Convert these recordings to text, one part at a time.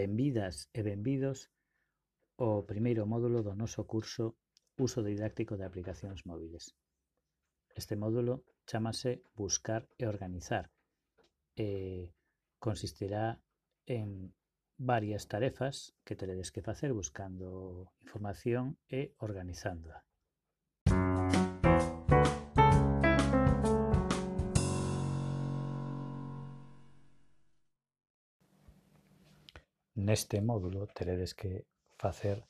Benvidas e benvidos ao primeiro módulo do noso curso Uso didáctico de aplicacións móviles. Este módulo chamase Buscar e organizar e consistirá en varias tarefas que teredes que facer buscando información e organizándoa. Neste módulo teredes que facer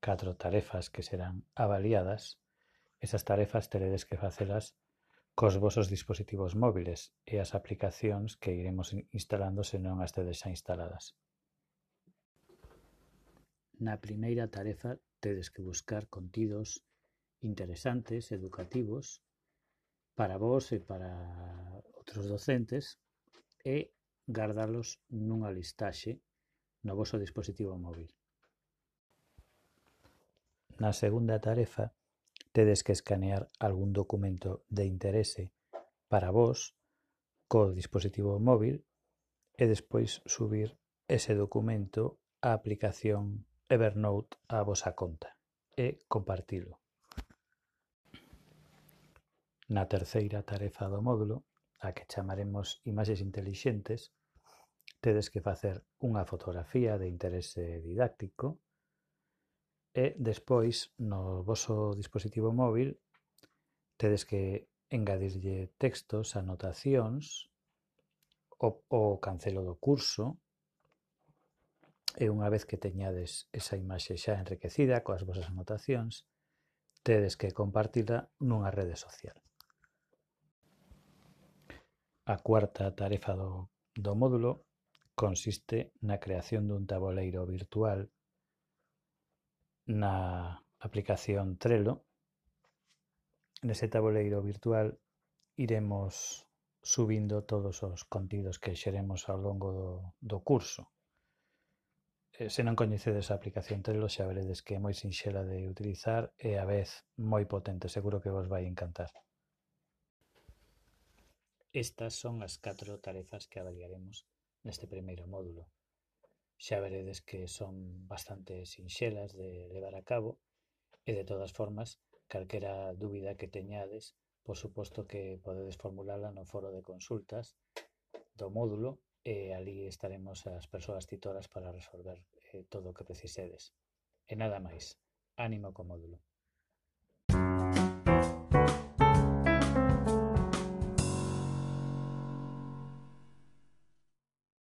catro tarefas que serán avaliadas. Esas tarefas teredes que facelas cos vosos dispositivos móviles e as aplicacións que iremos instalando se non as tedes xa instaladas. Na primeira tarefa tedes que buscar contidos interesantes, educativos, para vos e para outros docentes e gardalos nunha listaxe no voso dispositivo móbil. Na segunda tarefa tedes que escanear algún documento de interese para vos co dispositivo móvil e despois subir ese documento á aplicación Evernote á vosa conta e compartilo. Na terceira tarefa do módulo, a que chamaremos imaxes intelixentes, tedes que facer unha fotografía de interese didáctico e despois no voso dispositivo móvil tedes que engadirlle textos, anotacións, o, o cancelo do curso, e unha vez que teñades esa imaxe xa enriquecida coas vosas anotacións, tedes que compartila nunha rede social. A cuarta tarefa do, do módulo consiste na creación dun taboleiro virtual na aplicación Trello. Nese taboleiro virtual iremos subindo todos os contidos que xeremos ao longo do, do curso. Eh, se non coñecedes a aplicación Trello, xa veredes que é moi sinxela de utilizar e a vez moi potente, seguro que vos vai encantar. Estas son as catro tarefas que avaliaremos neste primeiro módulo. Xa veredes que son bastante sinxelas de levar a cabo e de todas formas, calquera dúbida que teñades, por suposto que podedes formulala no foro de consultas do módulo e ali estaremos as persoas titoras para resolver eh, todo o que precisedes. E nada máis. Ánimo co módulo.